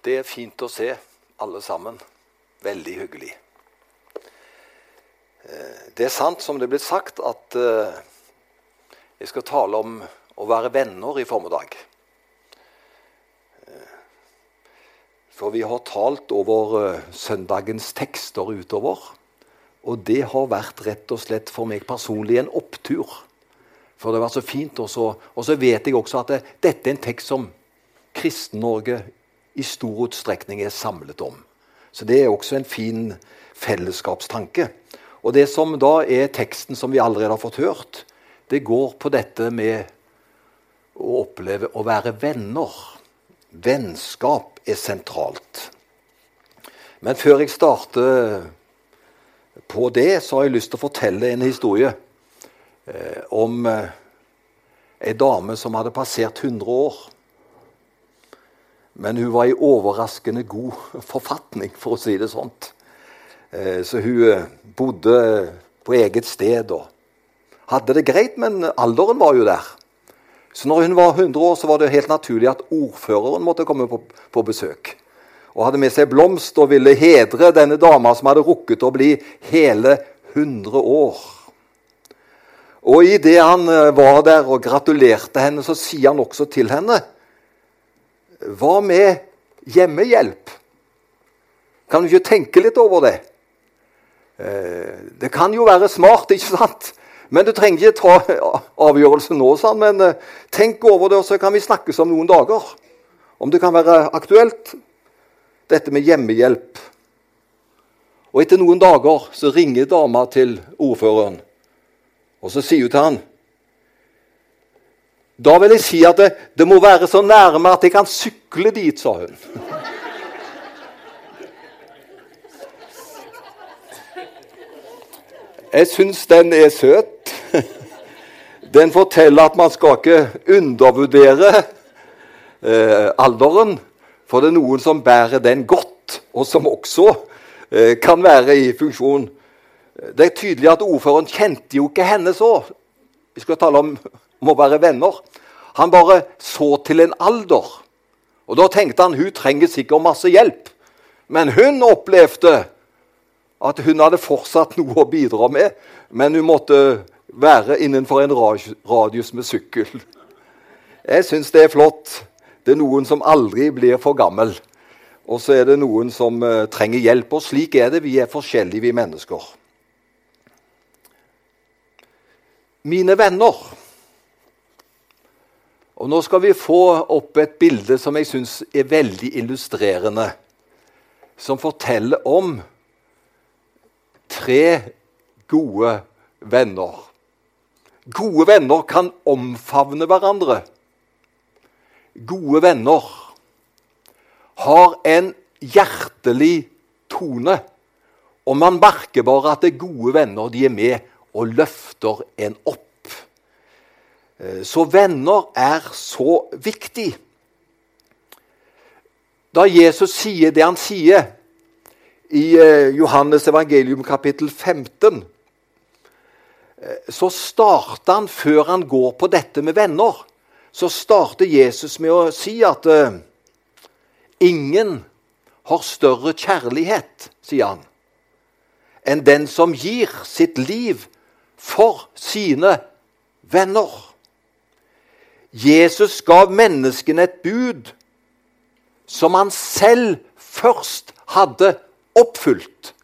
Det er fint å se alle sammen. Veldig hyggelig. Eh, det er sant, som det er blitt sagt, at eh, jeg skal tale om å være venner i formiddag. Eh, for vi har talt over søndagens tekster utover. Og det har vært rett og slett for meg personlig en opptur. For det var så fint. Og så, og så vet jeg også at det, dette er en tekst som Kristen-Norge i stor utstrekning er samlet om. Så det er også en fin fellesskapstanke. Og det som da er teksten som vi allerede har fått hørt, det går på dette med å oppleve å være venner. Vennskap er sentralt. Men før jeg starter på det, så har jeg lyst til å fortelle en historie eh, om eh, ei dame som hadde passert 100 år. Men hun var i overraskende god forfatning, for å si det sånt. Eh, så hun eh, bodde på eget sted og hadde det greit, men alderen var jo der. Så når hun var 100 år, så var det helt naturlig at ordføreren måtte komme på, på besøk. Og hadde med seg blomst og ville hedre denne dama som hadde rukket å bli hele 100 år. Og idet han eh, var der og gratulerte henne, så sier han også til henne hva med hjemmehjelp? Kan du ikke tenke litt over det? Eh, det kan jo være smart, ikke sant? Men du trenger ikke ta avgjørelsen nå, sånn. Men eh, tenk over det, og så kan vi snakkes om noen dager. Om det kan være aktuelt, dette med hjemmehjelp. Og etter noen dager så ringer dama til ordføreren, og så sier hun til han da vil jeg si at det, det, må være så nærme at jeg kan sykle dit, sa hun. Jeg syns den er søt. Den forteller at man skal ikke undervurdere eh, alderen. For det er noen som bærer den godt, og som også eh, kan være i funksjon. Det er tydelig at ordføreren kjente jo ikke henne så. Vi skal tale om om å være venner. Han bare så til en alder. Og Da tenkte han hun trenger sikkert masse hjelp. Men hun opplevde at hun hadde fortsatt noe å bidra med, men hun måtte være innenfor en radius med sykkel. Jeg syns det er flott. Det er noen som aldri blir for gammel. Og så er det noen som uh, trenger hjelp. Og slik er det. Vi er forskjellige, vi mennesker. Mine venner og Nå skal vi få opp et bilde som jeg syns er veldig illustrerende. Som forteller om tre gode venner. Gode venner kan omfavne hverandre. Gode venner har en hjertelig tone. Og man merker bare at det er gode venner de er med og løfter en opp. Eh, så venner er så viktig. Da Jesus sier det han sier i eh, Johannes evangelium kapittel 15, eh, så starter han, før han går på dette med venner, så starter Jesus med å si at ingen har større kjærlighet, sier han, enn den som gir sitt liv for sine venner. Jesus gav menneskene et bud som han selv først hadde oppfylt.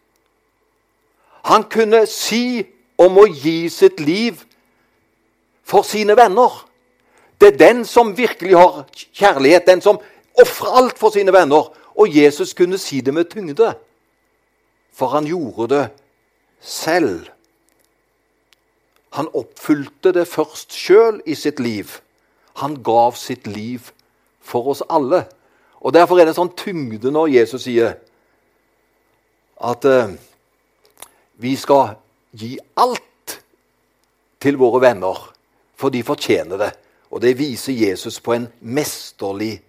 Han kunne si om å gi sitt liv for sine venner. Det er den som virkelig har kjærlighet, den som ofrer alt for sine venner. Og Jesus kunne si det med tyngde, for han gjorde det selv. Han oppfylte det først sjøl i sitt liv. Han gav sitt liv for oss alle. Og Derfor er det en sånn tyngde når Jesus sier at eh, vi skal gi alt til våre venner, for de fortjener det. Og det viser Jesus på en mesterlig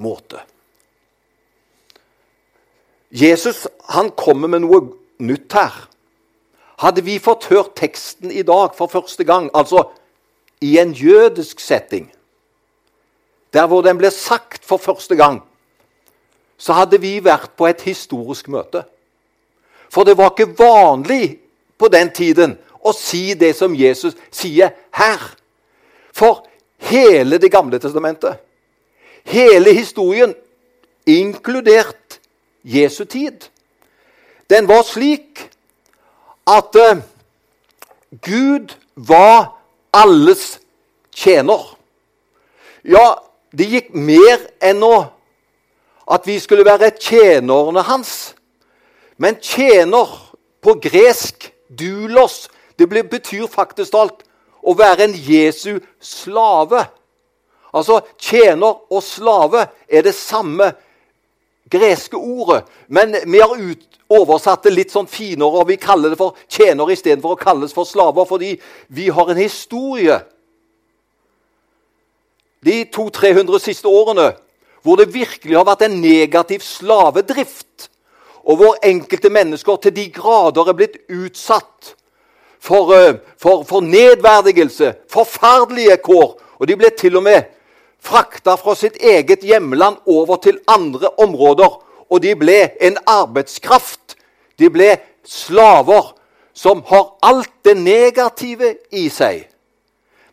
måte. Jesus han kommer med noe nytt her. Hadde vi fått hørt teksten i dag for første gang, altså i en jødisk setting, der hvor den ble sagt for første gang, så hadde vi vært på et historisk møte. For det var ikke vanlig på den tiden å si det som Jesus sier her. For hele Det gamle testamentet, hele historien, inkludert Jesu tid, den var slik at uh, Gud var alles tjener. Ja, det gikk mer enn nå at vi skulle være tjenerne hans. Men tjener på gresk, dulos, det betyr faktisk alt å være en Jesu slave. Altså tjener og slave er det samme greske ordet. Men vi har ut, oversatt det litt sånn finere, og vi kaller det for tjenere istedenfor å kalles for slaver, fordi vi har en historie de 200-300 siste årene hvor det virkelig har vært en negativ slavedrift, og hvor enkelte mennesker til de grader er blitt utsatt for, eh, for, for nedverdigelse, forferdelige kår. Og de ble til og med frakta fra sitt eget hjemland over til andre områder. Og de ble en arbeidskraft. De ble slaver som har alt det negative i seg.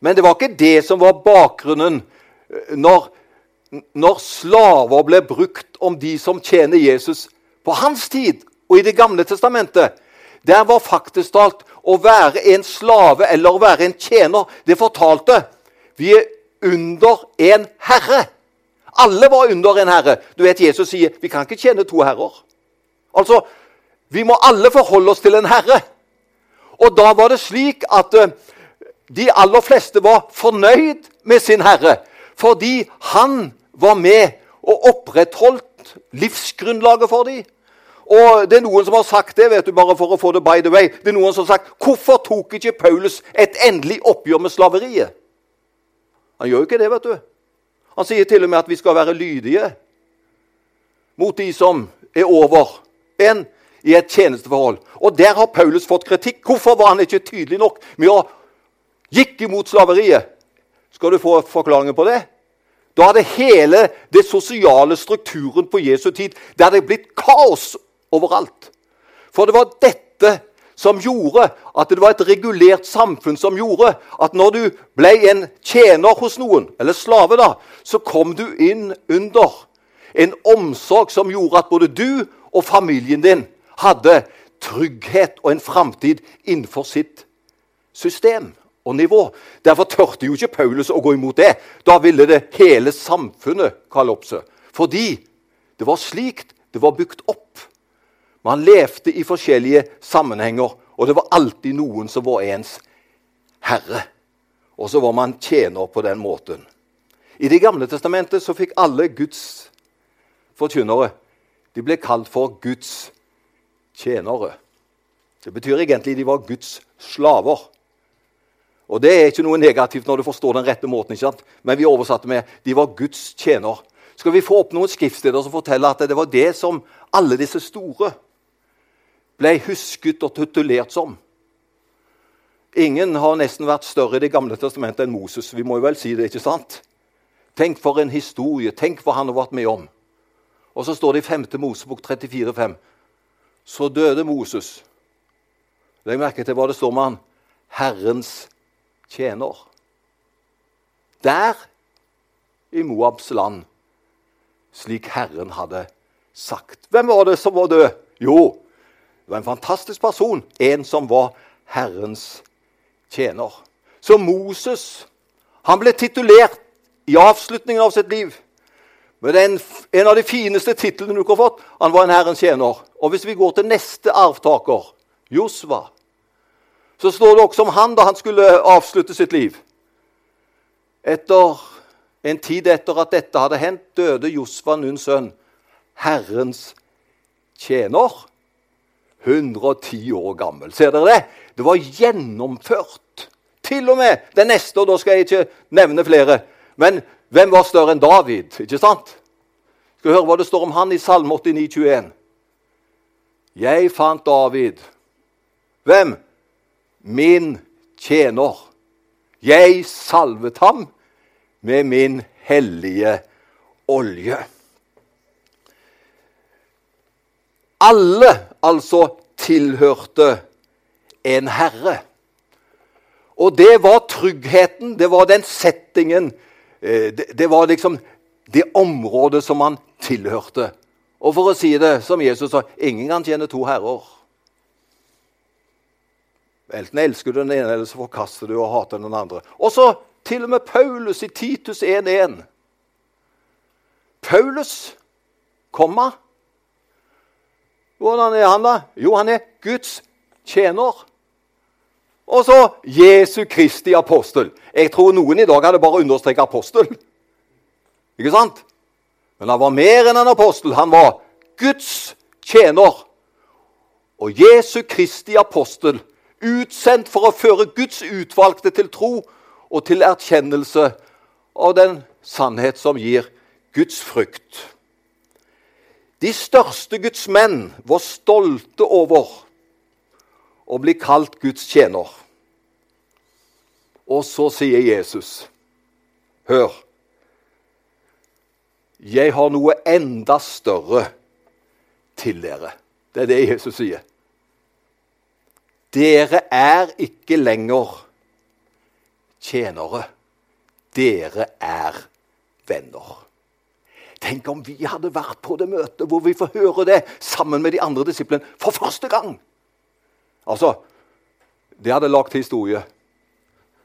Men det var ikke det som var bakgrunnen eh, når når slaver ble brukt om de som tjener Jesus på hans tid og i Det gamle testamentet, der var faktisk talt å være en slave eller å være en tjener. Det fortalte vi er under en herre. Alle var under en herre. Du vet, Jesus sier vi kan ikke tjene to herrer. Altså, Vi må alle forholde oss til en herre. Og da var det slik at uh, de aller fleste var fornøyd med sin herre fordi han var med og opprettholdt livsgrunnlaget for dem. Og det er noen som har sagt det, vet du, bare for å få det by the way. Det er noen som har sagt hvorfor tok ikke Paulus et endelig oppgjør med slaveriet? Han gjør jo ikke det, vet du. Han sier til og med at vi skal være lydige mot de som er over en i et tjenesteforhold. Og der har Paulus fått kritikk. Hvorfor var han ikke tydelig nok med å gikk imot slaveriet? Skal du få forklaringen på det? Da hadde hele det sosiale strukturen på Jesu tid det hadde blitt kaos overalt. For det var dette som gjorde at det var et regulert samfunn som gjorde at når du ble en tjener hos noen, eller slave, da, så kom du inn under en omsorg som gjorde at både du og familien din hadde trygghet og en framtid innenfor sitt system og nivå. Derfor tørte jo ikke Paulus å gå imot det. Da ville det hele samfunnet kollapse. Fordi det var slikt det var bygd opp. Man levde i forskjellige sammenhenger, og det var alltid noen som var ens herre. Og så var man tjener på den måten. I Det gamle testamentet så fikk alle Guds forkynnere de ble kalt for Guds tjenere. Det betyr egentlig de var Guds slaver. Og Det er ikke noe negativt når du forstår den rette måten, ikke sant? men vi oversatte med de var Guds tjener. Skal vi få opp noen skriftsteder som forteller at det var det som alle disse store ble husket og titulert som? Ingen har nesten vært større i Det gamle testamentet enn Moses. Vi må jo vel si det, ikke sant? Tenk for en historie. Tenk hva han har vært med om. Og så står det i 5. Mosebok 34,5. Så døde Moses. Legg merke til hva det står med han. Herrens tjener. Der i Moabs land, slik Herren hadde sagt. Hvem var det som var død? Jo, det var en fantastisk person. En som var Herrens tjener. Så Moses han ble titulert i avslutningen av sitt liv med den, en av de fineste titlene du kan fått. Han var en Herrens tjener. Og hvis vi går til neste arvtaker, Josva så står det også om han da han skulle avslutte sitt liv. Etter En tid etter at dette hadde hendt, døde Josva Nuns sønn, Herrens tjener. 110 år gammel. Ser dere det? Det var gjennomført. Til og med den neste, og da skal jeg ikke nevne flere. Men hvem var større enn David? Ikke sant? Skal vi høre hva det står om han i Salme 89, 21. Jeg fant David. Hvem? min tjener. Jeg salvet ham med min hellige olje. Alle altså tilhørte en herre. Og det var tryggheten, det var den settingen, eh, det, var liksom det området som man tilhørte. Og for å si det som Jesus sa, ingen kan tjene to herrer. Enten elsker du den ene, eller så forkaster du og hater den andre. Og så til og med Paulus i Titus 1.1. Paulus, komma. Hvordan er han, da? Jo, han er Guds tjener. Og så Jesu Kristi apostel. Jeg tror noen i dag hadde bare understreket apostel. Ikke sant? Men han var mer enn en apostel. Han var Guds tjener. Og Jesu Kristi apostel, utsendt for å føre Guds utvalgte til tro og til erkjennelse av den sannhet som gir Guds frykt. De største Guds menn var stolte over å bli kalt Guds tjener. Og så sier Jesus, hør Jeg har noe enda større til dere. Det er det Jesus sier. Dere er ikke lenger tjenere. Dere er venner. Tenk om vi hadde vært på det møtet hvor vi får høre det sammen med de andre disiplene for første gang! Altså, Det hadde lagt historie.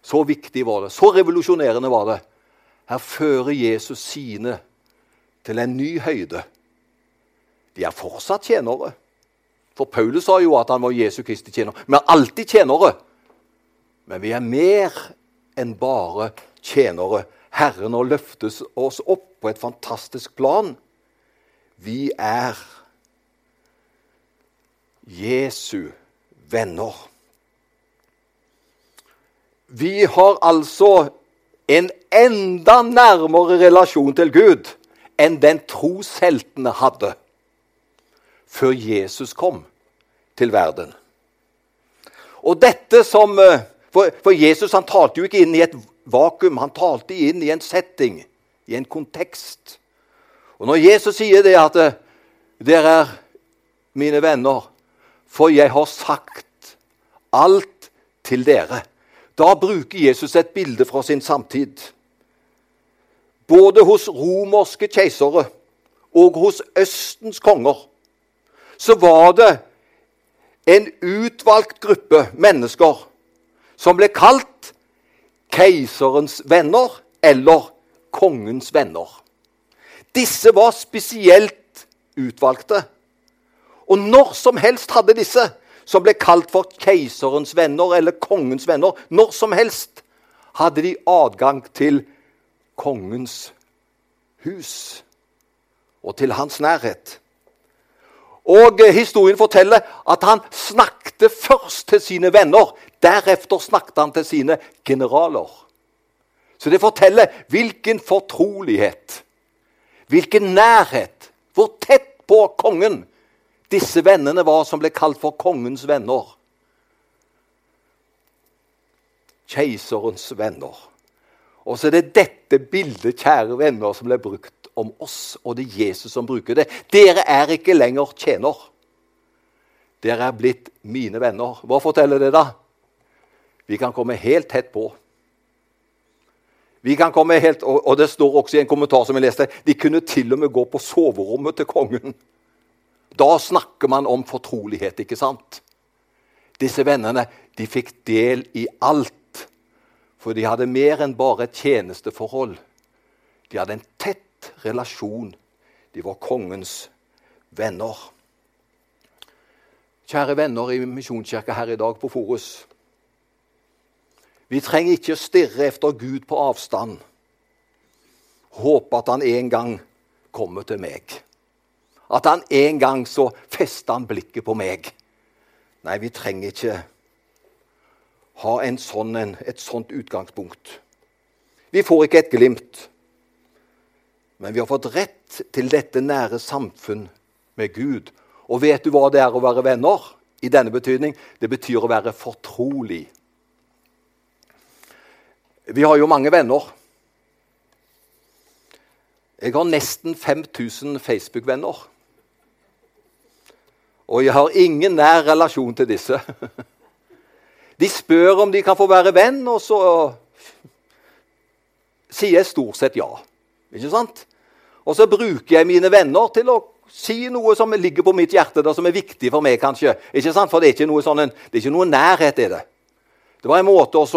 Så viktig var det. Så revolusjonerende var det. Her fører Jesus sine til en ny høyde. De er fortsatt tjenere. For Paulus sa jo at han var Jesu Kristi tjener. Vi er alltid tjenere. Men vi er mer enn bare tjenere. Herren har løftet oss opp på et fantastisk plan. Vi er Jesu venner. Vi har altså en enda nærmere relasjon til Gud enn den trosheltene hadde før Jesus kom til verden. Og dette som eh, for, for, Jesus han talte jo ikke inn i et vakuum, han talte inn i en setting, i en kontekst. Og når Jesus sier det at eh, dere er mine venner, for jeg har sagt alt til dere, da bruker Jesus et bilde fra sin samtid. Både hos romerske keisere og hos Østens konger så var det en utvalgt gruppe mennesker som ble kalt keiserens venner eller kongens venner. Disse var spesielt utvalgte. Og når som helst hadde disse, som ble kalt for keiserens venner eller kongens venner, når som helst hadde de adgang til kongens hus og til hans nærhet. Og eh, Historien forteller at han snakket først til sine venner. Deretter snakket han til sine generaler. Så det forteller hvilken fortrolighet, hvilken nærhet, hvor tett på kongen disse vennene var som ble kalt for kongens venner. Keiserens venner. Og så er det dette bildet, kjære venner, som ble brukt om oss, og det er Jesus som bruker det. Dere er ikke lenger tjener. Dere er blitt mine venner. Hva forteller det, da? Vi kan komme helt tett på. Vi kan komme helt, og Det står også i en kommentar som jeg leste, de kunne til og med gå på soverommet til kongen. Da snakker man om fortrolighet, ikke sant? Disse vennene de fikk del i alt. For de hadde mer enn bare et tjenesteforhold. De hadde en tett relasjon. De var kongens venner. Kjære venner i Misjonskirka her i dag på Forus. Vi trenger ikke stirre efter Gud på avstand. Håpe at han en gang kommer til meg. At han en gang så fester han blikket på meg. Nei, vi trenger ikke ha sånn, et sånt utgangspunkt. Vi får ikke et glimt. Men vi har fått rett til dette nære samfunn med Gud. Og vet du hva det er å være venner? I denne betydning det betyr å være fortrolig. Vi har jo mange venner. Jeg har nesten 5000 Facebook-venner. Og jeg har ingen nær relasjon til disse. De spør om de kan få være venn, og så sier jeg stort sett ja. Ikke sant? Og så bruker jeg mine venner til å si noe som ligger på mitt hjerte, da, som er viktig for meg, kanskje. Ikke sant? For det er ikke noe, sånn, det er ikke noe nærhet i det. Det var en måte å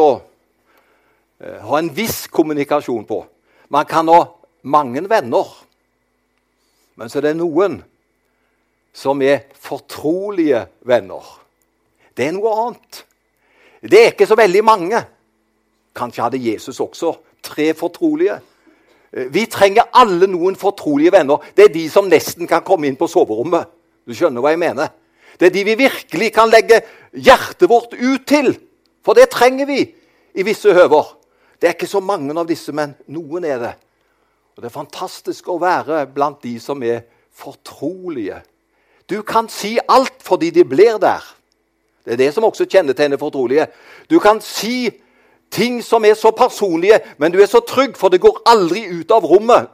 ha en viss kommunikasjon på. Man kan ha mange venner, men så er det noen som er fortrolige venner. Det er noe annet. Det er ikke så veldig mange. Kanskje hadde Jesus også tre fortrolige. Eh, vi trenger alle noen fortrolige venner. Det er de som nesten kan komme inn på soverommet. Du skjønner hva jeg mener? Det er de vi virkelig kan legge hjertet vårt ut til. For det trenger vi i visse høver. Det er ikke så mange av disse, men noen er det. Og Det er fantastisk å være blant de som er fortrolige. Du kan si alt fordi de blir der. Det er det som også kjennetegner fortrolige. Du kan si ting som er så personlige, men du er så trygg, for det går aldri ut av rommet.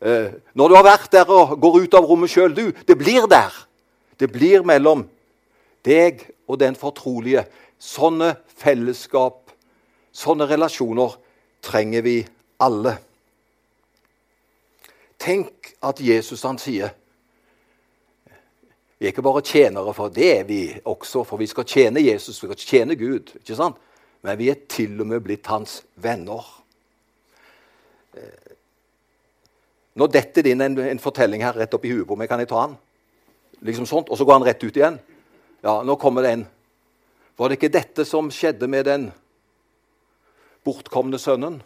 Eh, når du har vært der og går ut av rommet sjøl, du. Det blir der. Det blir mellom deg og den fortrolige. Sånne fellesskap, sånne relasjoner, trenger vi alle. Tenk at Jesus han sier Vi er ikke bare tjenere, for det er vi også, for vi skal tjene Jesus, vi skal tjene Gud. ikke sant? Men vi er til og med blitt hans venner. Eh, nå detter det inn en, en, fortelling her rett opp i huet på meg. Kan jeg ta den? Liksom sånt, Og så går han rett ut igjen. Ja, nå kommer det en. Var det ikke dette som skjedde med den bortkomne sønnen?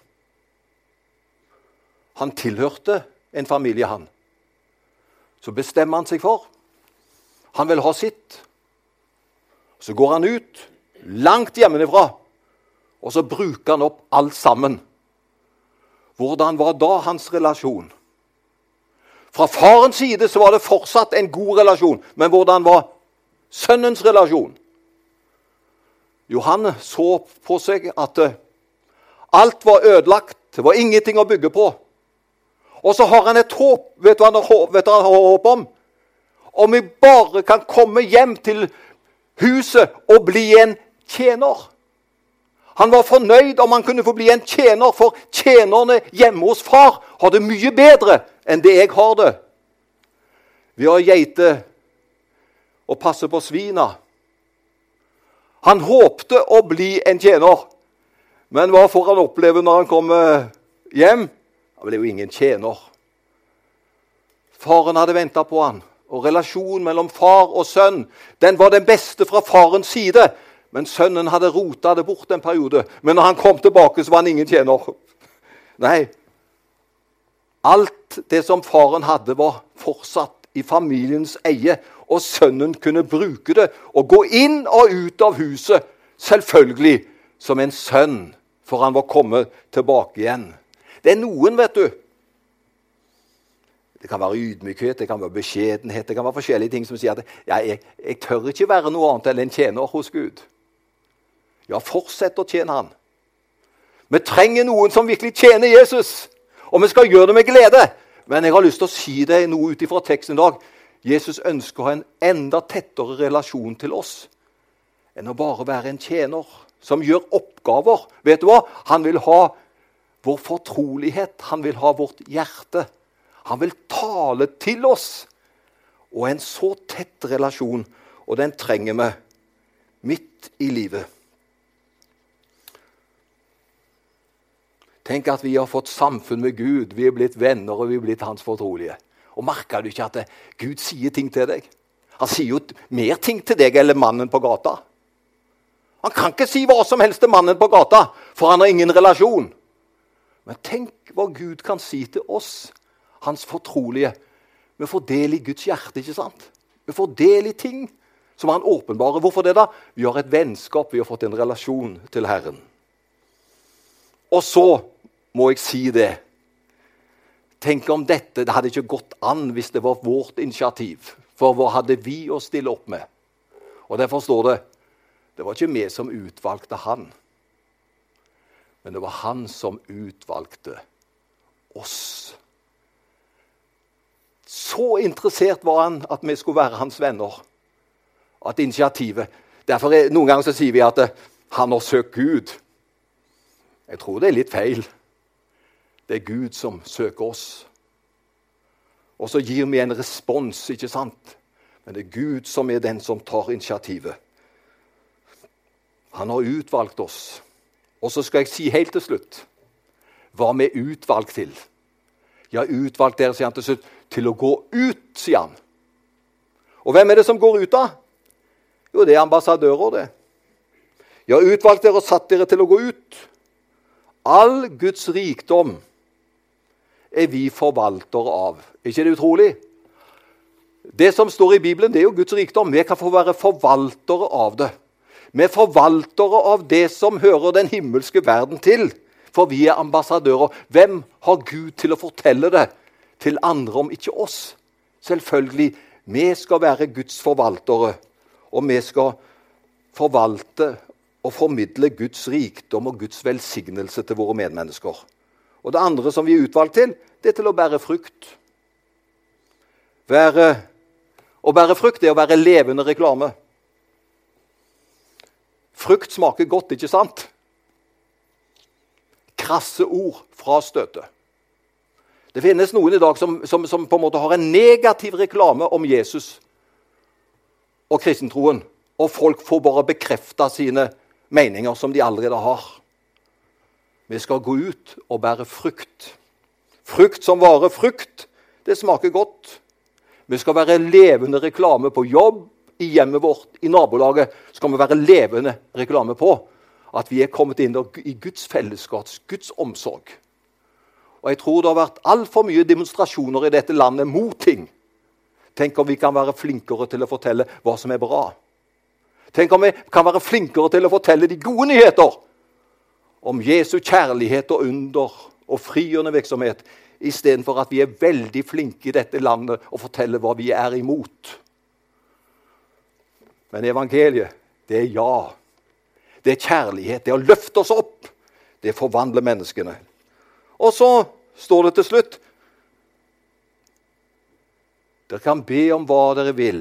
Han tilhørte en familie, han. Så bestemmer han seg for Han vil ha sitt. Så går han ut, langt hjemmefra, og så bruker han opp alt sammen. Hvordan var da hans relasjon? Fra farens side så var det fortsatt en god relasjon, men hvordan var sønnens relasjon? Jo, han så på seg at eh, alt var ødelagt, det var ingenting å bygge på. Og så har han et håp. Vet du hva han har håp om? Om vi bare kan komme hjem til huset og bli en tjener. Han var fornøyd om han kunne få bli en tjener, for tjenerne hjemme hos far har det mye bedre enn det jeg har det. Vi har geiter og passer på svina. Han håpte å bli en tjener, men hva får han oppleve når han kommer hjem? Han ble jo ingen tjener. Faren hadde venta på han, og relasjonen mellom far og sønn den var den beste fra farens side. Men sønnen hadde rota det bort en periode. Men når han kom tilbake, så var han ingen tjener. Nei. Alt det som faren hadde, var fortsatt i familiens eie. Og sønnen kunne bruke det og gå inn og ut av huset, selvfølgelig som en sønn, for han var kommet tilbake igjen. Det er noen, vet du Det kan være ydmykhet, det kan være beskjedenhet, det kan være forskjellige ting som sier at ja, jeg, jeg tør ikke være noe annet enn en tjener hos Gud. Ja, fortsett å tjene Han. Vi trenger noen som virkelig tjener Jesus, og vi skal gjøre det med glede. Men jeg har lyst til å si deg noe ut ifra teksten i dag. Jesus ønsker å ha en enda tettere relasjon til oss enn å bare være en tjener som gjør oppgaver. Vet du hva? Han vil ha vår fortrolighet. Han vil ha vårt hjerte. Han vil tale til oss. Og en så tett relasjon, og den trenger vi midt i livet. Tenk at vi har fått samfunn med Gud. Vi er blitt venner, og vi er blitt hans fortrolige. Og Merker du ikke at Gud sier ting til deg? Han sier jo mer ting til deg enn mannen på gata. Han kan ikke si hva som helst til mannen på gata, for han har ingen relasjon. Men tenk hva Gud kan si til oss, hans fortrolige. Vi får del i Guds hjerte, ikke sant? Vi får del i ting som han åpenbarer. Hvorfor det, da? Vi har et vennskap, vi har fått en relasjon til Herren. Og så må jeg si det. Tenk om dette Det hadde ikke gått an hvis det var vårt initiativ. For hva hadde vi å stille opp med? Og Derfor står det det var ikke vi som utvalgte han. Men det var han som utvalgte oss. Så interessert var han at vi skulle være hans venner. At initiativet Derfor er, Noen ganger så sier vi at eh, han har søkt Gud. Jeg tror det er litt feil. Det er Gud som søker oss. Og så gir vi en respons, ikke sant? Men det er Gud som er den som tar initiativet. Han har utvalgt oss. Og så skal jeg si helt til slutt hva vi er utvalgt til. Har utvalgt dere, sier han til slutt, til å gå ut, sier han. Og hvem er det som går ut, da? Jo, det er ambassadører, det. Har utvalgt dere og satt dere til å gå ut. All Guds rikdom er vi forvaltere av. Er ikke det utrolig? Det som står i Bibelen, det er jo Guds rikdom. Vi kan få være forvaltere av det. Vi er forvaltere av det som hører den himmelske verden til. For vi er ambassadører. Hvem har Gud til å fortelle det til andre om ikke oss? Selvfølgelig. Vi skal være Guds forvaltere. Og vi skal forvalte og formidle Guds rikdom og Guds velsignelse til våre medmennesker. Og det andre som vi er utvalgt til, det er til å bære frukt. Være, å bære frukt er å være levende reklame. Frukt smaker godt, ikke sant? Krasse ord fra støtet. Det finnes noen i dag som, som, som, på en måte har en negativ reklame om Jesus og kristentroen. Og folk får bare bekrefta sine meninger som de allerede har. Vi skal gå ut og bære frukt. Frukt som varer. Frukt, det smaker godt. Vi skal være levende reklame på jobb, i hjemmet vårt, i nabolaget. skal vi være levende reklame på at vi er kommet inn i Guds fellesskap, Guds omsorg. Og Jeg tror det har vært altfor mye demonstrasjoner i dette landet mot ting. Tenk om vi kan være flinkere til å fortelle hva som er bra. Tenk om vi kan være flinkere til å fortelle de gode nyheter om Jesu kjærlighet og under og frigjørende virksomhet, istedenfor at vi er veldig flinke i dette landet å fortelle hva vi er imot. Men evangeliet, det er ja. Det er kjærlighet. Det er å løfte oss opp. Det forvandler menneskene. Og så står det til slutt Dere kan be om hva dere vil.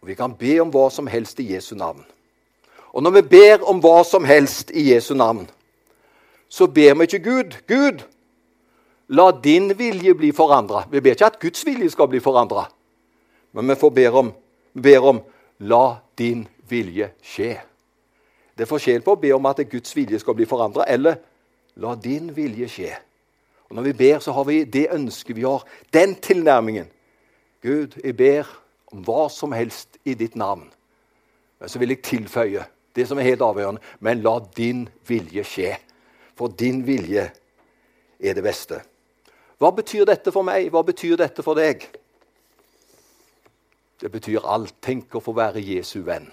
Og Vi kan be om hva som helst i Jesu navn. Og når vi ber om hva som helst i Jesu navn, så ber vi ikke Gud. Gud, la din vilje bli forandra. Vi ber ikke at Guds vilje skal bli forandra, men vi får ber om, ber om la din vilje skje. Det er forskjell på å be om at Guds vilje skal bli forandra, eller la din vilje skje. Og Når vi ber, så har vi det ønsket vi har, den tilnærmingen. Gud, jeg ber om hva som helst i ditt navn. Men så vil jeg tilføye det som er helt avgjørende. Men la din vilje skje. For din vilje er det beste. Hva betyr dette for meg? Hva betyr dette for deg? Det betyr alt. Tenk å få være Jesu venn.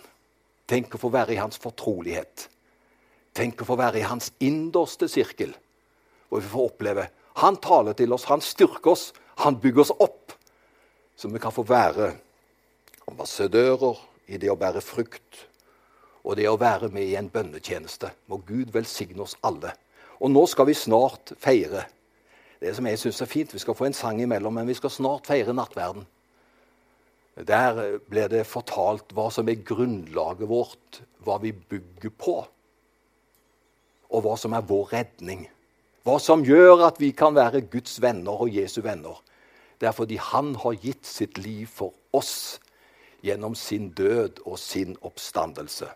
Tenk å få være i hans fortrolighet. Tenk å få være i hans innerste sirkel, hvor vi får oppleve Han taler til oss, han styrker oss, han bygger oss opp, så vi kan få være ambassadører i det å bære frukt og det å være med i en bønnetjeneste. Må Gud velsigne oss alle. Og nå skal vi snart feire det som jeg syns er fint. Vi skal få en sang imellom, men vi skal snart feire nattverden. Der ble det fortalt hva som er grunnlaget vårt, hva vi bygger på, og hva som er vår redning. Hva som gjør at vi kan være Guds venner og Jesu venner. Det er fordi Han har gitt sitt liv for oss gjennom sin død og sin oppstandelse.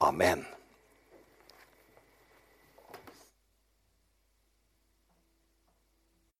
Amen.